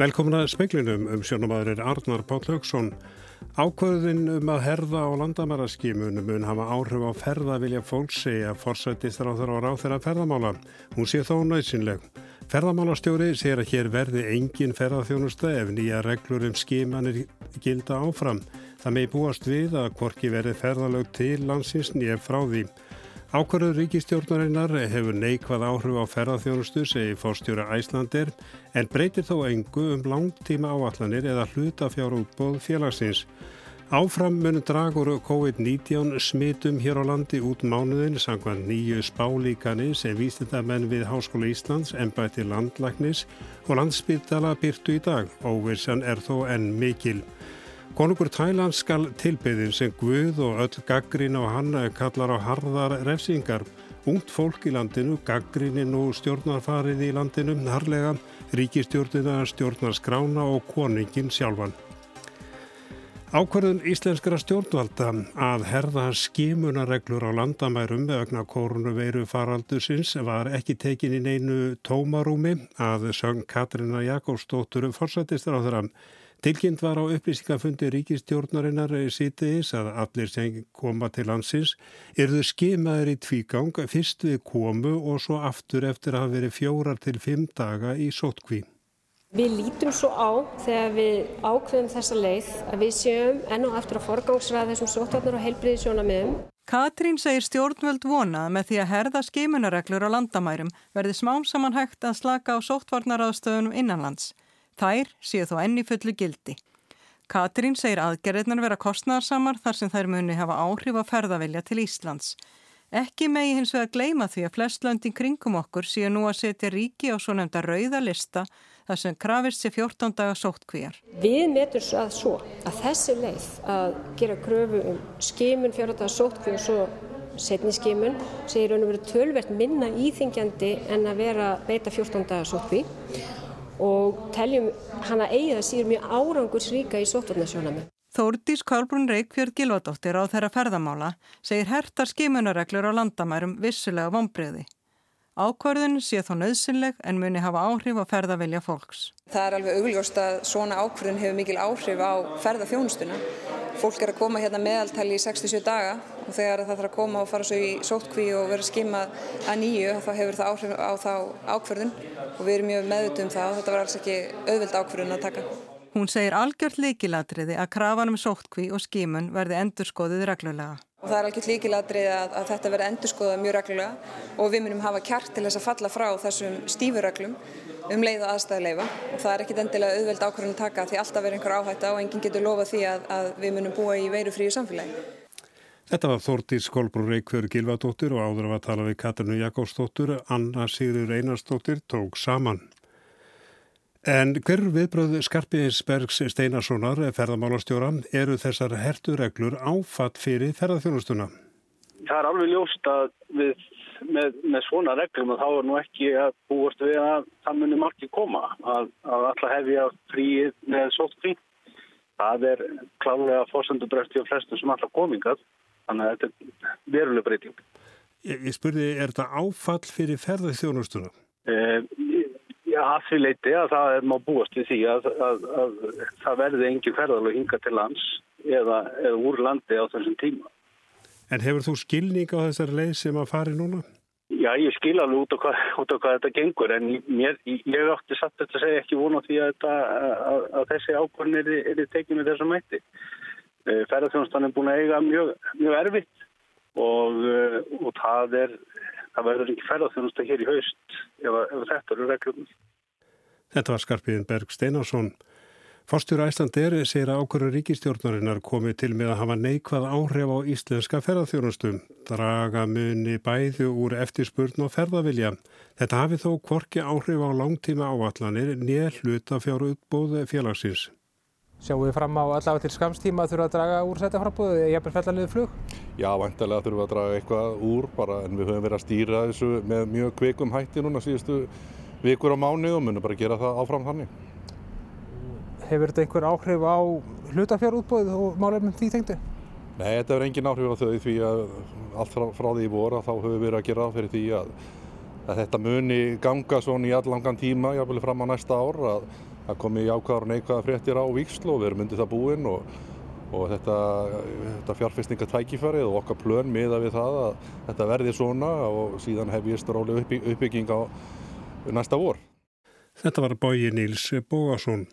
Velkomna speiklinum um sjónumadurinn Arnar Páll Haugsson. Ákvöðin um að herða á landamæraskimunum mun hafa áhrif á ferðavilja fólks segja forsættist ráþur á ráþur að ferðamála. Hún sé þó nöðsynleg. Ferðamálastjóri segir að hér verði engin ferðarþjónusta ef nýja reglur um skimanir gilda áfram. Það megi búast við að hvorki verði ferðalög til landsins nýja frá því. Ákvarður ríkistjórnarinnar hefur neikvað áhrif á ferðarþjónustu segi fórstjóra Æslandir en breytir þó engu um langtíma áallanir eða hlutafjárútbóð félagsins. Áfram munum dragur COVID-19 smitum hér á landi út mánuðin sangvað nýju spálíkani sem víst þetta menn við Háskóla Íslands, ennbætti landlæknis og landsbytala byrtu í dag. Óvissan er þó enn mikil. Konungur Tæland skal tilbyðin sem Guð og öll gaggrín á hann kallar á harðar refsingar. Ungt fólk í landinu, gaggrínin og stjórnarfarið í landinu, harlega, ríkistjórnina, stjórnarskrána og koningin sjálfan. Ákvarðun íslenskara stjórnvalda að herða skimunareglur á landamærum vegna korunveiru faraldusins var ekki tekin í neinu tómarúmi að söng Katrina Jakobsdóttur forsættistur á þeirra. Tilkynnt var á upplýsingafundi ríkistjórnarinnar sítiðis að allir sem koma til landsins erðu skimaður í tvígang fyrst við komu og svo aftur eftir að hafa verið fjórar til fimm daga í sótkví. Við lítum svo á þegar við ákveðum þessa leið að við séum enn og aftur að forgangsraða þessum sótvarnar og heilbriðisjónamiðum. Katrín segir stjórnvöld vonað með því að herða skimunareglur á landamærum verði smám saman hægt að slaka á sótvarnaraðstöðunum innanlands. Þær séu þó enni fullu gildi. Katrín segir aðgerðirnar vera kostnarsamar þar sem þær muni hafa áhrif á ferðavilja til Íslands. Ekki megi hins vega gleima því að flest löndin kringum okkur séu nú að setja ríki á svo nefnda rauða lista þar sem krafist sé 14 daga sóttkvíjar. Við metum að svo að þessi leið að gera kröfu um skimun 14 daga sóttkví og svo setni skimun segir raun og verið tölvert minna íþingjandi en að vera beita 14 daga sóttkví og teljum hana eigið að síður mjög árangursríka í sóttvarnasjónami. Þórdís Kálbrún Reykjörð Gilvardóttir á þeirra ferðamála segir hertar skimunareglur á landamærum vissulega vonbreiði. Ákvarðun sé þó nöðsynleg en muni hafa áhrif á ferðavilja fólks. Það er alveg augljóst að svona ákvarðun hefur mikil áhrif á ferðafjónustuna. Fólk er að koma hérna meðaltali í 67 daga og þegar það þarf að koma og fara svo í sótkví og vera skimað að nýju þá hefur það áhrif á þá ákvarðun og við erum mjög meðutum um það og þetta var alls ekki auðvild ákvörðun að taka. Hún segir algjört líkilatriði að krafan um sóttkví og skimun verði endurskoðið reglulega. Og það er algjört líkilatriði að, að þetta verði endurskoðað mjög reglulega og við munum hafa kjart til þess að falla frá þessum stífurreglum um leið og aðstæðuleifa og það er ekkit endilega auðveld ákvörðun að taka því alltaf verður einhver áhætta og enginn getur lofað því að, að við munum búa í veirufríu samfélagi. Þetta var Þórtís Kolbrún Reykjörg Gilvardóttir og áður að tala við Katarinu Jakobsdóttir, Anna Sigurður Einarsdóttir tók saman. En hver viðbröð Skarpiðinsbergs Steinarssonar, ferðamálastjóra, eru þessar hertureglur áfatt fyrir ferðarþjónustuna? Það er alveg ljóst að við með, með svona reglum og þá er nú ekki að búast við að það munir margir koma að, að alla hefja fríið með sótt frí. Það er klálega fórsendubrösti og flestum sem alltaf komingað þannig að þetta er veruleg breyting. Ég, ég spurði, er þetta áfall fyrir ferðarþjónustuna? Eh, já, að því leiti að það er má búast við því að, að, að það verði engin ferðarlög hinga til lands eða, eða úr landi á þessum tíma. En hefur þú skilning á þessari leið sem að fari núna? Já, ég skil alveg út á hvað, út á hvað þetta gengur en mér, ég átti satt þetta að segja ekki vona því að, að þessi ákvörn er, er tekið með þessum mætti. Eh, ferðarþjónustan er búin að eiga mjög, mjög erfitt og, eh, og það, er, það verður ekki ferðarþjónusta hér í haust ef, ef þetta eru reglum. Þetta var Skarpiðin Berg Steinarsson. Fórstjóra Æslandir segir að ákvöru ríkistjórnarinnar komið til með að hafa neikvað áhrif á íslenska ferðarþjónustum. Draga muni bæðu úr eftirspurn og ferðavilja. Þetta hafi þó kvorki áhrif á langtíma áallanir nýja hluta fjáru útbóð félagsins. Sjáum við fram á allavega til skamstíma að þurfa að draga úr setjaframbúðu eða jafnveg fellanliðu flug? Já, vantilega þurfum við að draga eitthvað úr bara en við höfum verið að stýra þessu með mjög kveikum hætti núna síðustu vikur á mánu og munum bara gera það áfram þannig. Hefur þetta einhver áhrif á hlutafjárútbóðið og málefnum því tengdu? Nei, þetta hefur engin áhrif á þau því að allt frá, frá því í voru þá höfum við verið að gera það fyrir því að, að þetta muni ganga svona í allangan tíma, jáfnveg fram á næsta ár að það komi jákvæðar og neikvæðar fréttir á Víkslu og við erum undir það búin og, og þetta, þetta fjárfestingatækifærið og okkar plön miða við það að þetta verði svona og síðan hefjist rálega uppbygging á næsta vor. Þetta var bóji Níls Bógarsson.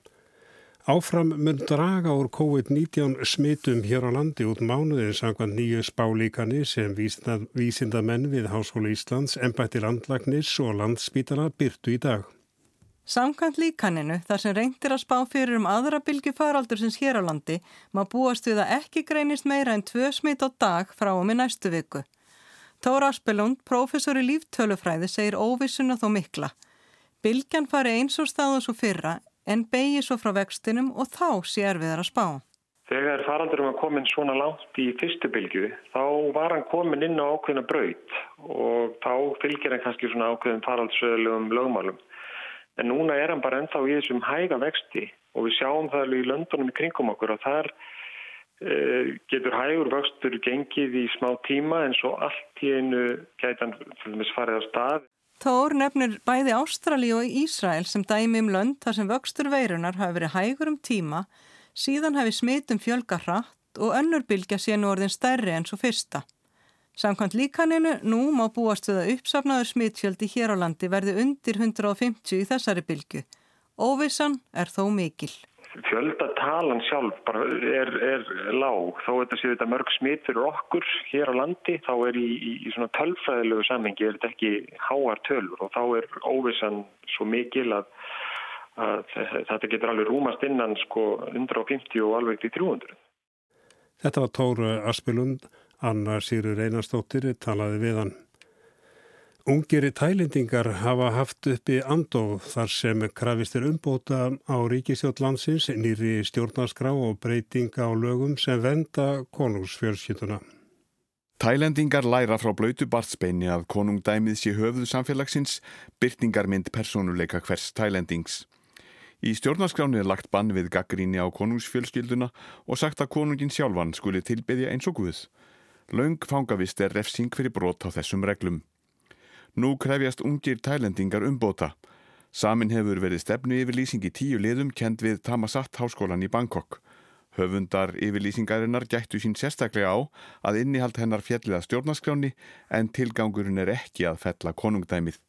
Áfram mun draga úr COVID-19 smitum hér á landi út mánuðin sangvað nýju spálíkani sem vísinda menn við Háskóla Íslands, ennbætti landlagnis og landspítala byrtu í dag. Samkvæmt líkaninu, þar sem reyndir að spá fyrir um aðra bylgi faraldur sem hér á landi, má búast við að ekki greinist meira en tvö smit á dag frá og með næstu viku. Tóra Aspelund, professor í líftölufræði, segir óvissuna þó mikla. Bylgjan fari eins og stað og svo fyrra en beigi svo frá vextinum og þá sé erfiðar að spá. Þegar faraldurum var komin svona langt í fyrstu bylgu þá var hann komin inn á ákveðina braut og þá fylgir hann kannski svona ákveðin faraldsöðlegum lögmálum. En núna er hann bara ennþá í þessum hæga vexti og við sjáum það í löndunum í kringum okkur og þar uh, getur hægur vöxtur gengið í smá tíma en svo allt í einu gætan farið á stað. Tór nefnir bæði Ástrali og Ísrael sem dæmi um lönd þar sem vöxtur veirunar hafi verið hægur um tíma, síðan hafi smitum fjölga hratt og önnur bylgja sé nú orðin stærri enn svo fyrsta. Samkvæmt líkaninu nú má búast við að uppsafnaður smitfjöldi hér á landi verði undir 150 í þessari bylgu. Óvissan er þó mikil fjöldatalan sjálf bara er, er lág þó þetta séu þetta mörg smitt fyrir okkur hér á landi þá er í, í, í svona tölfræðilegu samhengi er þetta ekki háar tölur og þá er óvissan svo mikil að, að þetta getur alveg rúmast innan sko 150 og alveg til 300. Þetta var Tóru Aspilund, Anna Sýrur Einarstóttir talaði við hann. Ungeri tælendingar hafa haft uppi andóð þar sem krafistir umbóta á ríkisjótt landsins, nýri stjórnarskrá og breytinga á lögum sem venda konungsfjölskytuna. Tælendingar læra frá blöytu bartsbeini að konungdæmið sé höfuð samfélagsins, byrtingarmynd personuleika hvers tælendings. Í stjórnarskráni er lagt bann við gaggríni á konungsfjölskylduna og sagt að konungin sjálfan skuli tilbyðja eins og guð. Laung fangavist er refsing fyrir brot á þessum reglum. Nú krefjast ungir tælendingar umbóta. Samin hefur verið stefnu yfirlýsing í tíu liðum kend við Tamasatt háskólan í Bangkok. Höfundar yfirlýsingarinnar gættu sín sérstaklega á að innihald hennar fjalliða stjórnaskráni en tilgangurinn er ekki að fella konungdæmið.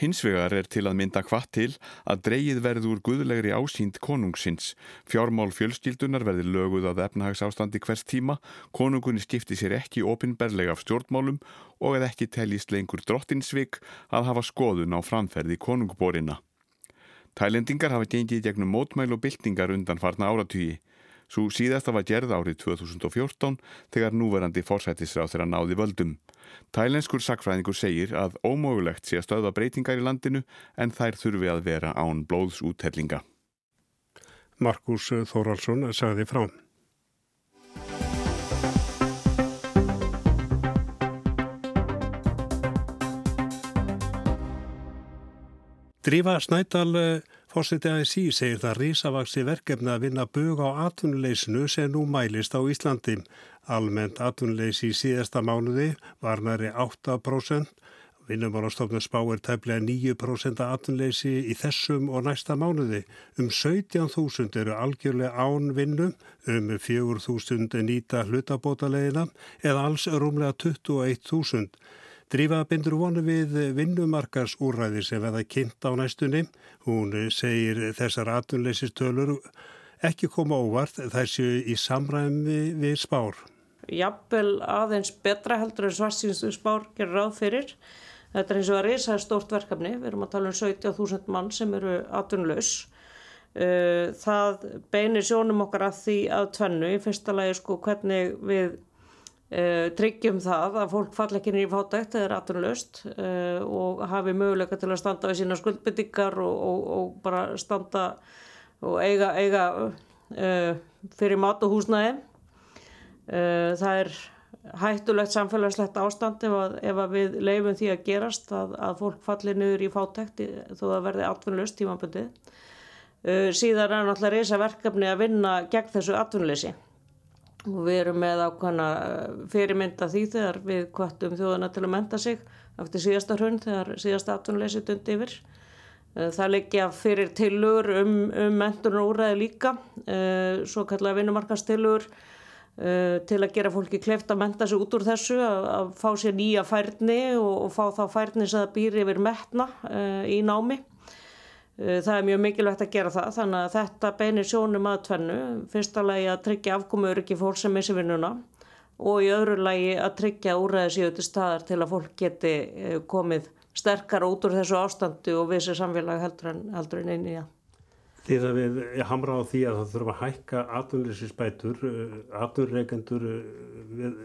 Hinsvegar er til að mynda hvað til að dreyið verður guðlegri ásýnd konungsins. Fjármál fjölskyldunar verður löguð að efnahagsástandi hvers tíma, konungunni skipti sér ekki opinberlega af stjórnmálum og eða ekki teljist lengur drottinsvik að hafa skoðun á framferði konungborina. Tælendingar hafa gengið gegnum mótmæl og byltingar undan farna áratýji. Svo síðasta var gerð árið 2014 þegar núverandi fórsættisráð þeirra náði völdum. Tælenskur sakfræðingur segir að ómögulegt sé að stöða breytingar í landinu en þær þurfi að vera án blóðsúthellinga. Markus Þóraldsson sagði frá. Drífa Snædal Fórseti ASI segir það risavaksi verkefni að vinna bög á atvinnuleysinu sem nú mælist á Íslandi. Almennt atvinnuleysi í síðasta mánuði var næri 8%. Vinnumálastofnum spáir tæplega 9% atvinnuleysi í þessum og næsta mánuði. Um 17.000 eru algjörlega án vinnu, um 4.000 nýta hlutabótalegina eða alls rúmlega 21.000. Drífa bindur vonu við vinnumarkars úrræði sem veða kynnt á næstunni. Hún segir þessar atunleysistölur ekki koma óvart þær séu í samræmi við spár. Jafnvel aðeins betra heldur en svarsýnstu spár gerir ráð fyrir. Þetta er eins og að reysa stort verkefni. Við erum að tala um 17.000 mann sem eru atunlaus. Uh, það beinir sjónum okkar að því að tvennu. Í fyrsta lagi sko hvernig við tryggjum það að fólk fall ekki nýjum fátækt eða er aðtunlaust uh, og hafi möguleika til að standa við sína skuldbyttingar og, og, og bara standa og eiga, eiga uh, fyrir mat og húsnæði. Það er hættulegt samfélagslegt ástand ef að, ef að við leifum því að gerast að, að fólk falli niður í fátækt þó að verði aðtunlaust tímaböndið síðan er náttúrulega reysa verkefni að vinna gegn þessu aðtunleysi og við erum með ákvæmna eh, fyrirmynda því þegar við kvartum þjóðana til að menta sig eftir síðasta hrund þegar síðasta aftunleysi dundi yfir Það leggja fyrir tilur um, um mentunar úræði líka, svo kallega vinnumarkastilur til að gera fólki kleft að menta sig út úr þessu, að, að fá sér nýja færni og, og fá þá færni sem það býr yfir metna í námi. Eh, það er mjög mikilvægt að gera það þannig að þetta beinir sjónum að tvennu. Fyrsta lagi að tryggja afkomur ekki fólk sem missi vinnuna og í öðru lagi að tryggja úræði síðu til staðar til að fólk geti eh, komið sterkar út úr þessu ástandu og við sér samfélag heldur en, en eini. Ja. Því að við hamra á því að það þurfa að hækka atvinnlýsinsbætur, eh, atvinnreikendur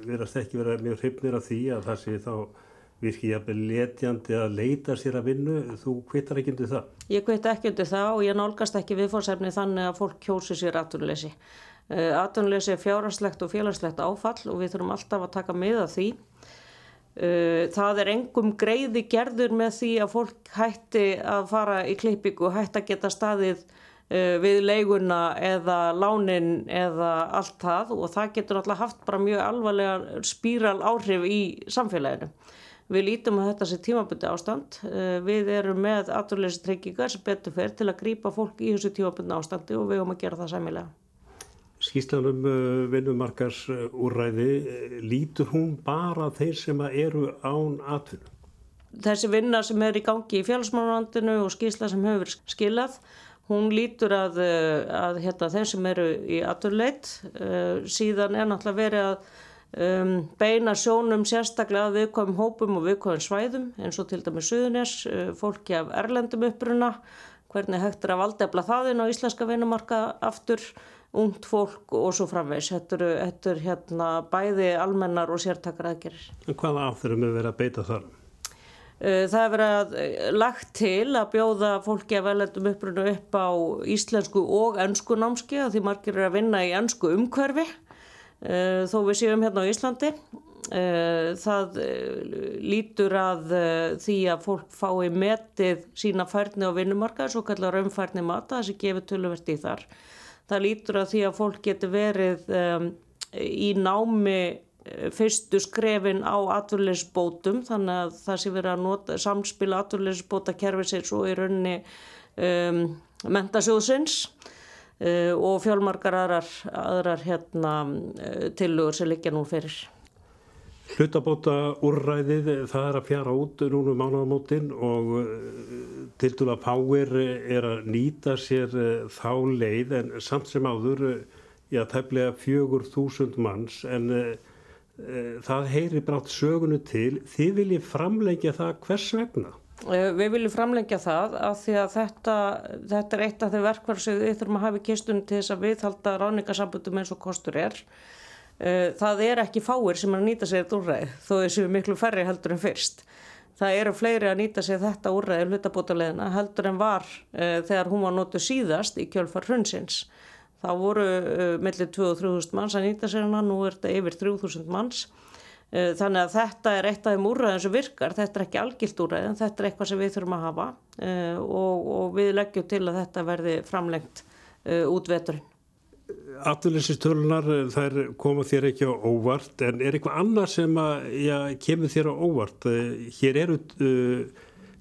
verðast ekki vera mjög hryfnir af því að það sé þá virkið jafnveg letjandi að leita sér að vinnu, þú kvittar ekki undir það? Ég kvitt ekki undir það og ég nálgast ekki viðfórsefni þannig að fólk kjósi sér aðtunleysi. Aðtunleysi er fjárhanslegt og félagslegt áfall og við þurfum alltaf að taka með að því. Eh, það er engum greiði gerður með því að fólk hætti að fara í klippíku, hætti að geta staðið eh, við leiguna eða lánin eða allt það og það getur alltaf haft bara mjög alvarlega spíral áhrif í samfélaginu. Við lítum að þetta sé tímabundi ástand. Eh, við erum með aturleysi tryggingar sem betur fer til að grýpa fólk í þessu tímabundi ástandi og við höfum að gera það sæmilega. Skýslanum eh, vinnumarkars úrræði, eh, lítur hún bara þeir sem eru án atvinnu? Þessi vinna sem er í gangi í félagsmánlandinu og skýsla sem hefur skilað, hún lítur að, að hérna, þeir sem eru í aturleit. Síðan er náttúrulega verið að Um, beina sjónum sérstaklega viðkvæmum hópum og viðkvæmum svæðum eins og til dæmis Suðunes, uh, fólki af erlendum uppruna, hvernig hægt er að valdefla þaðinn á íslenska vinumarka aftur, ungt fólk og svo framvegs. Þetta eru, þetta eru hérna, bæði almennar og sértakar aðgerir. En hvaða áþurum er verið að beita þar? Uh, það er verið uh, lagt til að bjóða fólki af erlendum uppruna upp á íslensku og ennsku námski að því margir eru að vinna í ennsku umhverfi þó við séum hérna á Íslandi. Eh, það eh, lítur að því að fólk fái metið sína færni á vinnumarka, svo kallar raunfærni mata, þessi gefur töluvert í þar. Það lítur að því að fólk getur verið í námi fyrstu skrefin á atverðleysbótum, þannig að það sé verið að nota, samspila atverðleysbóta kerfisins og í raunni um, mentasjóðsins. Uh, og fjálmargar aðrar, aðrar hérna, uh, tilugur sem liggja nú fyrir. Hlutabóta úrræðið það er að fjara út núna mánagamótin og uh, til dæla fáir er að nýta sér þá leið en samt sem áður já tæplega fjögur þúsund manns en það heyri brátt sögunu til þið viljið framleggja það hvers vegna? Eh, við viljum framlengja það að því að þetta, þetta er eitt af þeir verkvar sem við þurfum að hafa í kistunum til þess að viðhalda ráningasambundum eins og kostur er. Eh, það er ekki fáir sem að nýta sér þetta úrræði þó þessu miklu færri heldur en fyrst. Það eru fleiri að nýta sér þetta úrræði hlutabótaleðina heldur en var uh, þegar hún var nótu síðast í kjölfar hrunsins. Það voru mellir 2-3.000 manns að nýta sér hana, nú er þetta yfir 3.000 manns. Eh, þannig að þetta er eitt af þeim úrræðin sem virkar, þetta er ekki algilt úrræðin, þetta er eitthvað sem við þurfum að hafa uh, og, og við leggjum til að þetta verði framlengt uh, út veturinn. Afturleysinstölunar þær koma þér ekki á óvart en er eitthvað annað sem að, já, kemur þér á óvart? Hér eru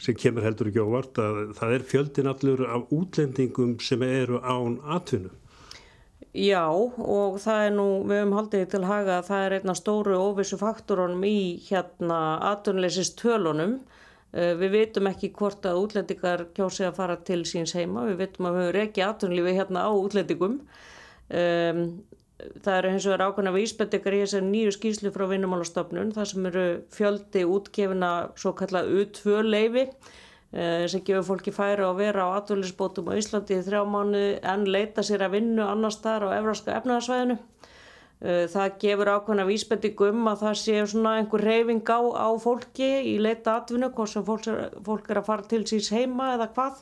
sem kemur heldur ekki óvart að það er fjöldin allur af útlendingum sem eru án atvinnum. Já og það er nú, við höfum haldið til haga að það er einna stóru óvissu faktorunum í hérna atunleysist tölunum. Uh, við veitum ekki hvort að útlendingar kjósi að fara til síns heima, við veitum að við höfum ekki atunlífi hérna á útlendingum. Um, það eru hins vegar ákvæmna við íspendingar í þessari nýju skýslu frá vinnumálastofnun, það sem eru fjöldi útgefina svo kallað U2 leifi Eh, sem gefur fólki færi að vera á atvölusbótum á Íslandi í þrjá mánu en leita sér að vinnu annars þar á Evraska efnaðarsvæðinu. Eh, það gefur ákveðna vísbendingu um að það sé svona einhver reyfing á, á fólki í leita atvinnu, hvort sem fólk er, fólk er að fara til síns heima eða hvað.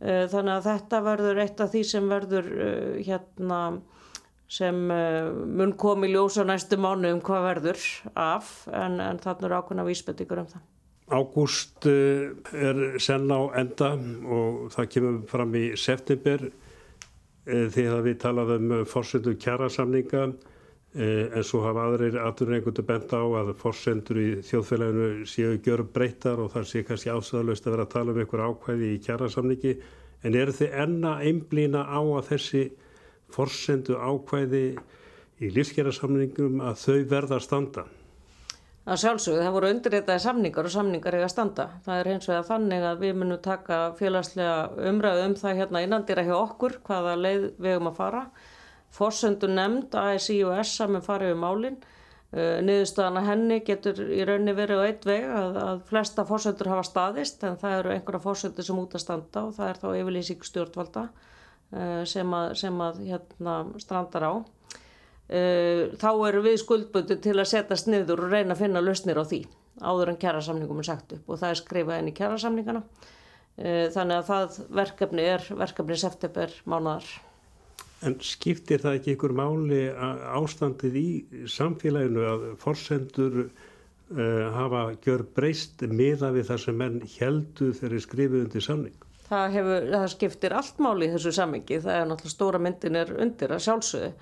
Eh, þannig að þetta verður eitt af því sem verður hérna sem mun komi ljósa næstu mánu um hvað verður af en, en þannig er ákveðna vísbendingur um það. Ágúst eh, er senn á enda og það kemur fram í september eh, þegar við talaðum um fórsöndu kjærasamninga Eh, en svo hafa aðrir aðurrengundu bent á að forsendur í þjóðfélaginu séu gjör breytar og það sé kannski ásæðalust að vera að tala um einhver ákvæði í kjærasamningi en eru þið enna einblýna á að þessi forsendu ákvæði í lífskjærasamningum að þau verða standa? Að sjálfsögðu, það voru undirreitaði samningar og samningar eiga að standa. Það er hins vegar þannig að við munum taka félagslega umræðu um það hérna innandira hjá okkur hvaða leið við um að fara Fórsöndu nefnd ASI og SA með farið um málinn. Uh, Niðurstaðana henni getur í raunni verið á eitt veg að, að flesta fórsöndur hafa staðist en það eru einhverja fórsöndur sem út að standa og það er þá yfirlýsing stjórnvalda uh, sem að, sem að hérna, strandar á. Uh, þá eru við skuldbundu til að setjast niður og reyna að finna lausnir á því áður en kjærasamningum er sagt upp og það er skrifað inn í kjærasamningana. Þannig að það verkefni er verkefni september mánadar. En skiptir það ekki ykkur máli ástandið í samfélaginu að forsendur uh, hafa gjör breyst miða við það sem menn heldu þeirri skrifið undir samning? Það, hefur, það skiptir allt máli í þessu sammingi. Það er náttúrulega stóra myndin er undir að sjálfsögðu.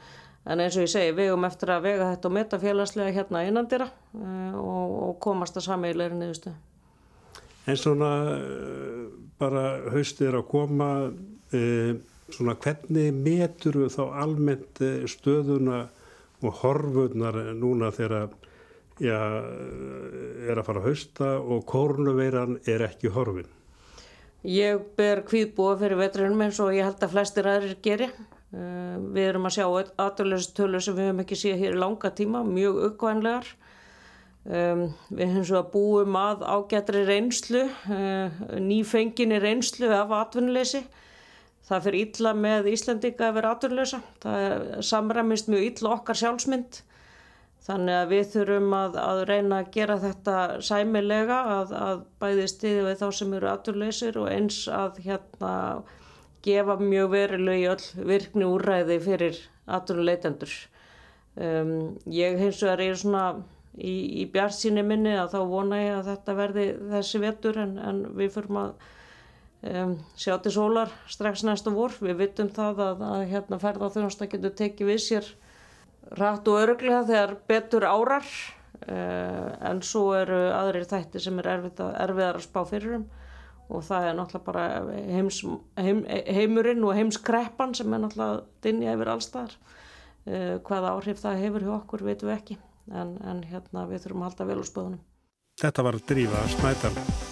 En eins og ég segi, við um eftir að vega þetta og meta félagslega hérna innandira uh, og, og komast að sameigilegri niðurstu. En svona uh, bara haustið er að koma svona hvernig metur við þá almennt eh, stöðuna og horfurnar núna þegar já, er að fara að hausta og kórnuveiran er ekki horfin? Ég ber kvíðbúa fyrir veturinnum eins og ég held að flestir aðrir geri. Eh, við erum að sjá aðdölustölu sem við hefum ekki síðan hér í langa tíma, mjög aukvænlegar. Um, við hefum svo að búum að ágættri reynslu, uh, nýfenginni reynslu af atvinnuleysi Það fyrir illa með Íslandika að vera aturlösa. Það samræmist mjög illa okkar sjálfsmynd. Þannig að við þurfum að, að reyna að gera þetta sæmilega að, að bæði stiði við þá sem eru aturlösir og eins að hérna gefa mjög verilegu öll virkni úræði fyrir aturleitendur. Um, ég hins vegar er svona í, í bjartsýni minni að þá vona ég að þetta verði þessi vettur en, en við fyrum að Um, sjá til sólar strax næstu vor við vitum það að, að hérna ferða þjónasta getur tekið við sér rætt og öruglega þegar betur árar uh, en svo eru aðrir þætti sem er erfið að, erfiðar að spá fyrir um og það er náttúrulega bara heims, heim, heimurinn og heimskreppan sem er náttúrulega dinja yfir allstaðar uh, hvaða áhrif það hefur hjá okkur veitum við ekki en, en hérna við þurfum að halda vel úr spöðunum. Þetta var Drífa Snædal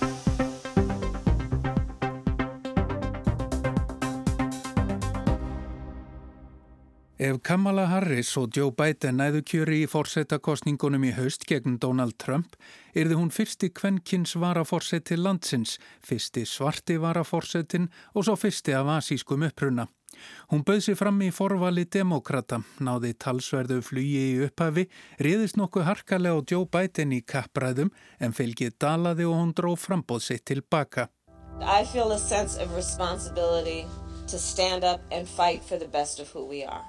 Ef Kamala Harris og Joe Biden næðu kjöri í fórsetakostningunum í haust gegn Donald Trump, erði hún fyrsti kvennkins varaforseti landsins, fyrsti svarti varaforsetin og svo fyrsti af asískum uppruna. Hún bauð sér fram í forvali demokrata, náði talsverðu flugi í upphafi, riðist nokkuð harkalega á Joe Biden í kappræðum en fylgið dalaði og hún dró frambóð sitt tilbaka. I feel a sense of responsibility to stand up and fight for the best of who we are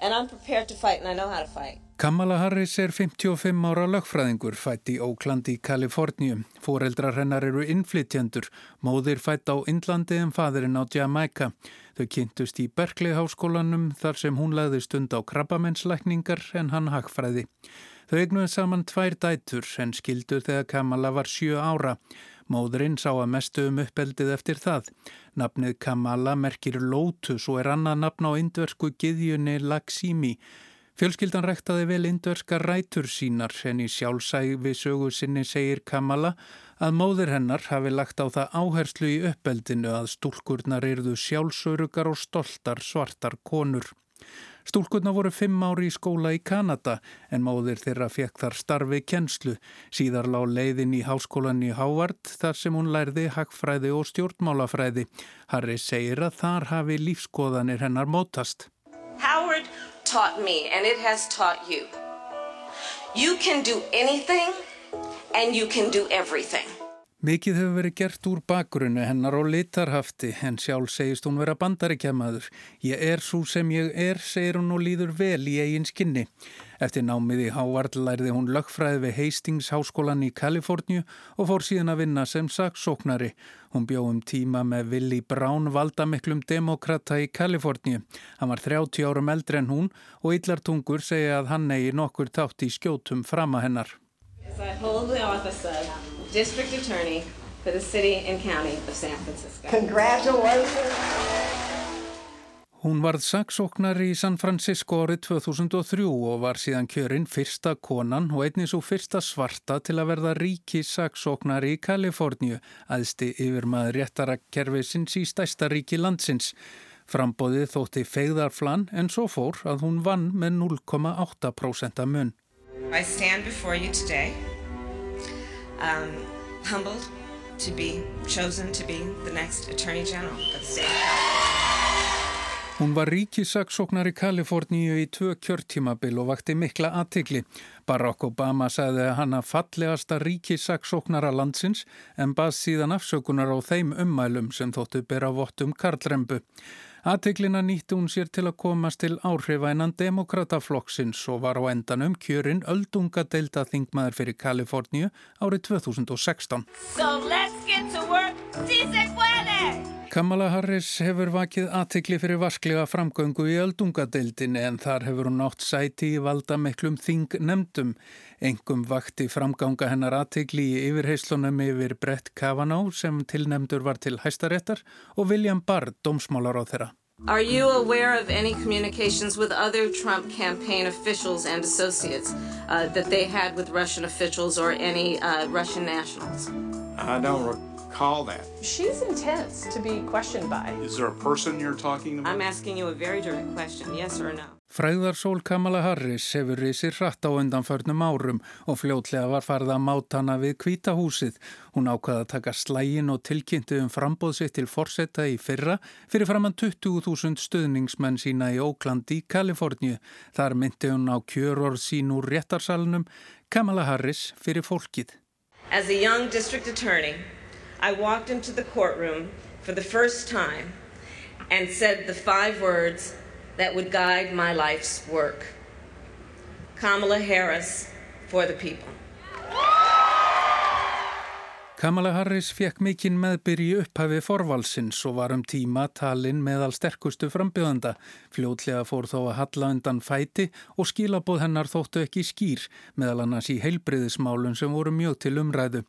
and I'm prepared to fight and I know how to fight. Kamala Harris er 55 ára lögfræðingur, fætt í Oakland í Kaliforníu. Fóreldrar hennar eru innflytjendur, móðir fætt á Indlandi en fadurinn á Jamaica. Þau kynntust í Berkeley háskólanum þar sem hún laði stund á krabbamennslækningar en hann hagfræði. Þau egnuði saman tvær dætur en skildu þegar Kamala var sjö ára. Móðurinn sá að mestu um uppeldið eftir það. Nafnið Kamala merkir Lótus og er annað nafn á indversku giðjunni Laksimi. Fjölskyldan rektaði vel indverska rætur sínar en í sjálfsæfi sögu sinni segir Kamala að móður hennar hafi lagt á það áherslu í uppeldinu að stúlkurnar yrðu sjálfsörugar og stoltar svartar konur. Stúlkunna voru fimm ári í skóla í Kanada en móðir þeirra fekk þar starfi kennslu. Síðar lág leiðin í háskólan í Hávard þar sem hún lærði hagfræði og stjórnmálafræði. Harry segir að þar hafi lífskoðanir hennar mótast. Howard taught me and it has taught you. You can do anything and you can do everything. Mikið hefur verið gert úr bakgrunni hennar og litarhafti en sjálf segist hún vera bandaríkjamaður. Ég er svo sem ég er, segir hún og líður vel í eigin skinni. Eftir námið í Hávard lærði hún lögfræði við Hastings háskólan í Kaliforníu og fór síðan að vinna sem saksóknari. Hún bjóðum tíma með Willi Brown valdamiklum demokrata í Kaliforníu. Hann var 30 árum eldri en hún og yllartungur segja að hann eigi nokkur tátt í skjótum frama hennar. District Attorney for the City and County of San Francisco. Congratulations! Hún varð saksóknar í San Francisco árið 2003 og var síðan kjörinn fyrsta konan og einnig svo fyrsta svarta til að verða ríki saksóknar í Kaliforníu, aðsti yfir maður réttara kerfisins í stæsta ríki landsins. Frambóðið þótti fegðarflan en svo fór að hún vann með 0,8% mun. I stand before you today um, humbled to be chosen to be the next Attorney General of the state of California. Hún var ríkisaksóknar í Kaliforníu í tvö kjörtímabil og vakti mikla aðtikli. Barack Obama sagði að fallegasta ríkisaksóknara landsins en bað síðan afsökunar á þeim ummælum sem þóttu bera vottum karlrembu. Aðteglina nýtti hún sér til að komast til áhrifainnan demokrataflokksins og var á endanum kjörinn öldunga deilda þingmaður fyrir Kaliforníu árið 2016. So Kamala Harris hefur vakið aðtegli fyrir vasklega framgöngu í öldungadeildin en þar hefur hún átt sæti í valda meklum þing nefndum. Engum vakti framganga hennar aðtegli í yfirheyslunum yfir Brett Kavanaugh sem tilnemdur var til hæstaréttar og William Barr, dómsmálar á þeirra. Are you aware of any communications with other Trump campaign officials and associates uh, that they had with Russian officials or any uh, Russian nationals? I don't call that? She's intense to be questioned by. Is there a person you're talking about? I'm asking you a very direct question, yes or no. Fræðarsól Kamala Harris hefur risið hratt á undanförnum árum og fljótlega var farið að máta hana við kvítahúsið. Hún ákvaða að taka slægin og tilkynntu um frambóðsitt til forsetta í fyrra fyrir framann 20.000 stöðningsmenn sína í Oakland í Kaliforníu. Þar myndi hún á kjörorð sín úr réttarsalunum Kamala Harris fyrir fólkið. As a young district attorney I walked into the courtroom for the first time and said the five words that would guide my life's work Kamala Harris for the people. Kamala Harris fekk mikinn meðbyr í upphafi forvalsins og var um tíma talinn meðal sterkustu frambjöðanda. Fljótlega fór þó að halla undan fæti og skilabóð hennar þóttu ekki skýr, meðal annars í heilbriðismálun sem voru mjög til umræðu.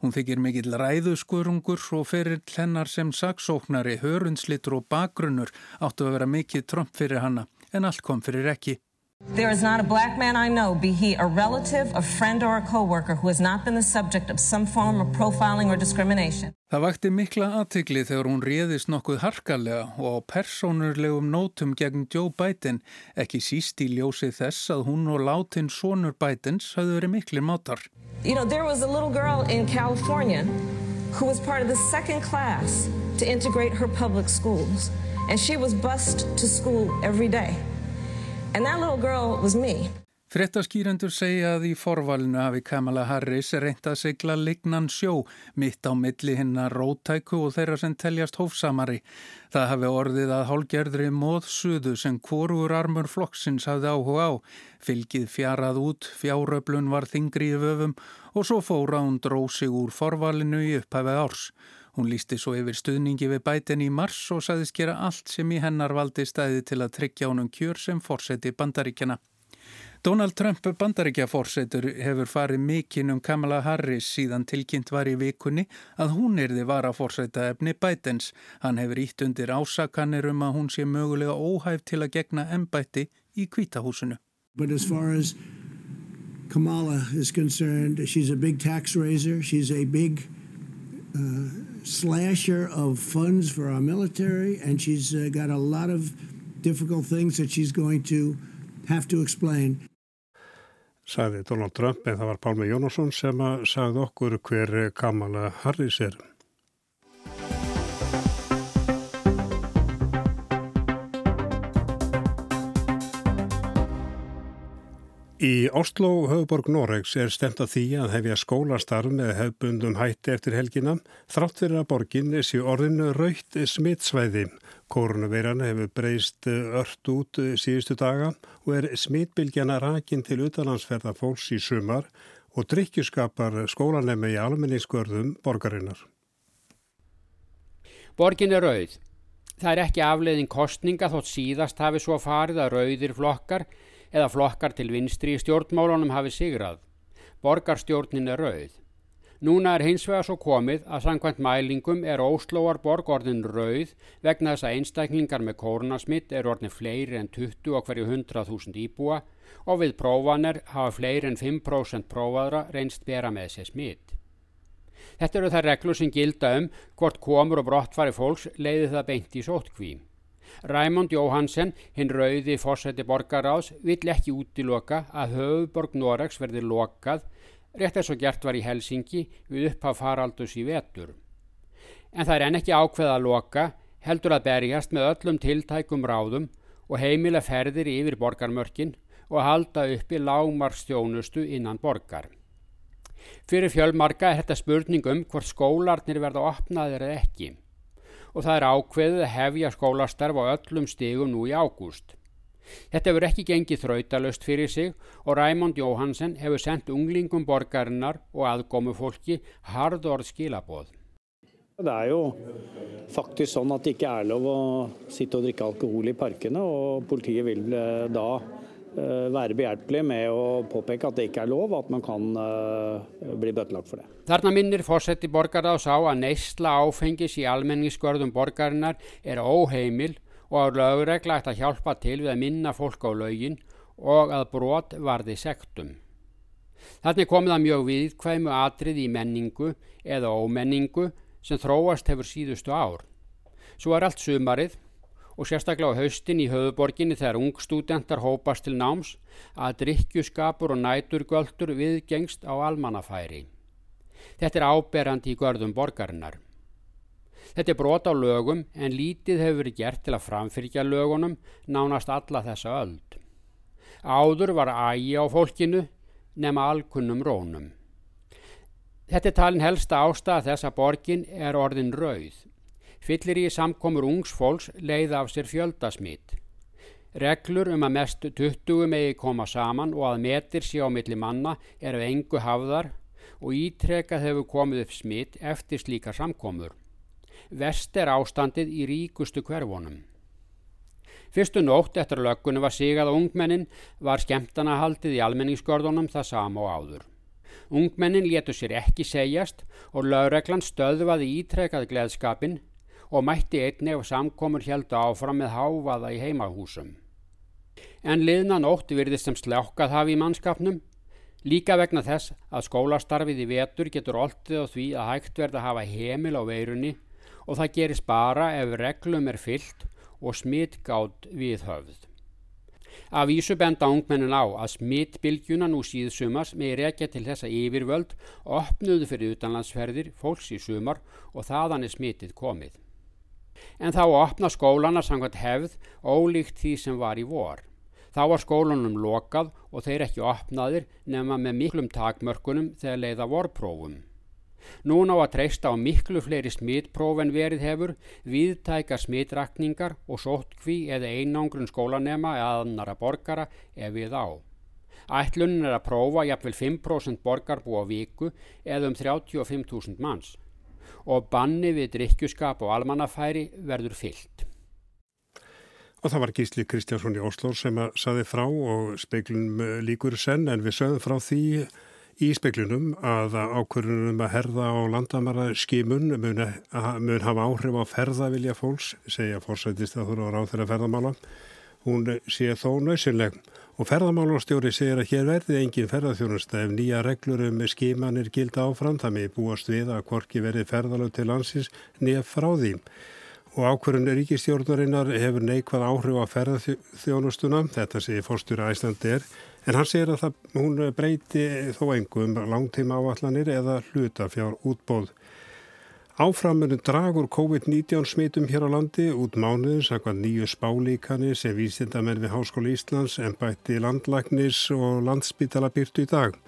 Hún þykir mikill ræðuskurungur og ferir hennar sem saksóknari, hörundslitur og bakgrunnur áttu að vera mikið tromp fyrir hanna, en allt kom fyrir ekki. There is not a black man I know, be he a relative, a friend or a co-worker, who has not been the subject of some form of profiling or discrimination. Það vakti mikla aðtikli þegar hún réðist nokkuð harkalega og á persónurlegum nótum gegn Joe Biden, ekki síst í ljósi þess að hún og látin sonur Bidens hafðu verið miklir mátar. You know, there was a little girl in California who was part of the second class to integrate her public schools. And she was bused to school every day. Frettaskýrendur segja að í forvalinu hafi Kamala Harris reynt að segla lignan sjó mitt á milli hinnar rótæku og þeirra sem teljast hófsamari. Það hafi orðið að hálgerðri móðsuðu sem hvorur armur flokksins hafði áhuga á. Fylgið fjarað út, fjáröflun var þingri í vöfum og svo fóra hún dróð sig úr forvalinu í upphæfið árs. Hún lísti svo yfir stuðningi við bætin í mars og saðist gera allt sem í hennar valdi stæði til að tryggja honum kjör sem fórseti bandaríkjana. Donald Trump bandaríkjaforsetur hefur farið mikinn um Kamala Harris síðan tilkynnt var í vikunni að hún erði vara fórseta efni Bidens. Hann hefur ítt undir ásakanir um að hún sé mögulega óhæf til að gegna ennbætti í kvítahúsinu. As as Kamala is concerned, she's a big tax raiser, she's a big uh, slasher of funds for our military and she's uh, got a lot of difficult things that she's going to have to explain sagði Donald Trump en það var Pálmi Jónasson sem að sagði okkur hver Kamala Harris er. Í Oslo, höfuborg Noregs, er stemt að því að hefja skólastarf með hefbundum hætti eftir helgina þrátt fyrir að borgin sé orðinu raukt smittsvæði. Kórnaveiran hefur breyst ört út síðustu daga og er smittbylgjana rakin til utanlandsferða fólks í sumar og drikkjuskapar skólanemi í almenningskvörðum borgarinnar. Borgin er rauð. Það er ekki afleiðin kostninga þótt síðast hafi svo farið að rauðir flokkar eða flokkar til vinstri í stjórnmálunum hafi sigrað. Borgarstjórnin er rauð. Núna er hins vegar svo komið að sangkvæmt mælingum er Óslóar borg orðin rauð vegna þess að einstaklingar með kórnasmitt er orðin fleiri en 20 á hverju 100.000 íbúa og við prófanir hafa fleiri en 5% prófaðra reynst bera með sér smitt. Þetta eru það reglur sem gilda um hvort komur og brottfari fólks leiði það beint í sótkvím. Ræmond Jóhansen, hinn rauði fórsætti borgaráðs, vill ekki útiloka að höfuborg Noregs verði lokað, rétt eins og gert var í Helsingi við upphaf faraldus í vetur. En það er enn ekki ákveð að loka, heldur að berjast með öllum tiltækum ráðum og heimila ferðir yfir borgarmörkin og halda uppi lágmarstjónustu innan borgar. Fyrir fjölmarka er þetta spurning um hvort skólarnir verða opnaðir eða ekki og það er ákveðið að hefja skólastarf á öllum stigum nú í ágúst. Þetta hefur ekki gengið þrautalöst fyrir sig og Ræmond Jóhansen hefur sendt unglingum borgarinnar og aðgómu fólki hardorð skilaboð. Det er jo faktisk sånn at det ikke er lov å sitte og drikke alkohol i parkene, og politiet vil eh, da være behjelpelig med å påpeke at det ikke er lov, at man kan eh, bli bøtelagt for det. Þarna minnir fórseti borgarás á að neysla áfengis í almenningsskörðum borgarinnar er óheimil og að lögregla ætti að hjálpa til við að minna fólk á lögin og að brot varði sektum. Þannig komið að mjög viðkvæmu atrið í menningu eða ómenningu sem þróast hefur síðustu ár. Svo er allt sumarið og sérstaklega á haustin í höfuborginni þegar ungstúdentar hópast til náms að drikkjuskapur og næturgöldur viðgengst á almannafæri. Þetta er áberandi í görðum borgarinnar. Þetta er brot á lögum en lítið hefur verið gert til að framfyrkja lögunum nánast alla þessa öld. Áður var ægi á fólkinu nema alkunnum rónum. Þetta er talin helsta ástæða þess að borgin er orðin rauð. Fyllir í samkomur ungs fólks leiða af sér fjöldasmít. Reglur um að mest 20 megi koma saman og að metir sé á milli manna eru engu hafðar og ítrekað hefur komið upp smitt eftir slíka samkomur. Vest er ástandið í ríkustu hverfonum. Fyrstu nótt eftir löggunum var sigað að ungmennin var skemmtanahaldið í almenningsgörðunum það sama og áður. Ungmennin letu sér ekki segjast og lögreglan stöðvaði ítrekað gleðskapin og mætti einni ef samkomur heldu áfram með háfaða í heimahúsum. En liðna nótt virðist sem slákkað hafi í mannskapnum, líka vegna þess að skólastarfið í vetur getur oltið á því að hægt verða að hafa heimil á veirunni og það gerist bara ef reglum er fyllt og smittgátt við höfð. Af Ísu benda ungmennin á að smittbylgjuna nú síðsumars með rekja til þessa yfirvöld opnuðu fyrir utanlandsferðir fólks í sumar og þaðan er smittið komið en þá opna skólana samkvæmt hefð ólíkt því sem var í vor. Þá var skólanum lokað og þeir ekki opnaðir nema með miklum takmörkunum þegar leiða vorprófum. Nún á að treysta á miklu fleiri smittpróf en verið hefur, viðtækar smittrakningar og sóttkví eða einangrun skólanema eða annara borgara ef við á. Ætlunin er að prófa jafnvel 5% borgarbú á viku eða um 35.000 manns og banni við drikkjuskap og almannafæri verður fyllt. Og það var Gísli Kristjánsson í Oslo sem að saði frá og speiklunum líkur senn en við sögum frá því í speiklunum að ákvörðunum að herða á landamara skimun mun, mun hafa áhrif á ferðavilja fólks, segja fórsættist að þú eru á ráð þeirra ferðamála. Hún sé þó nöysinleg Og ferðamálastjóri segir að hér verði engin ferðarþjónusta ef nýja reglur um skimanir gilda áfram það með búast við að korki verði ferðalög til landsins nýja frá því. Og ákverðun ríkistjórnarinnar hefur neikvað áhrif á ferðarþjónustuna, þetta segir fórstjóra Æslandir, en hann segir að það, hún breyti þó engum langtíma áallanir eða hlutafjár útbóð. Áframurinn dragur COVID-19 smitum hér á landi út mánuðin sakvað nýju spálíkani sem vísindamenn við Háskóli Íslands en bætti landlæknis og landsbytala byrtu í dag.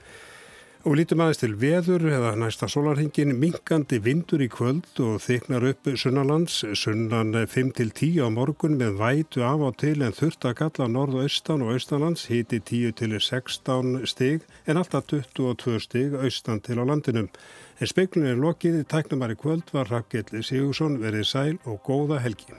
Og lítum aðeins til veður eða næsta sólarhingin minkandi vindur í kvöld og þyknar upp sunnalands, sunnan 5-10 á morgun með vætu af á til en þurft að galla norð-austan og austanlands hiti 10-16 stig en alltaf 22 stig austan til á landinum. En speiklunni er lokið í tæknumari kvöld var Rakkell Sigursson verið sæl og góða helgi.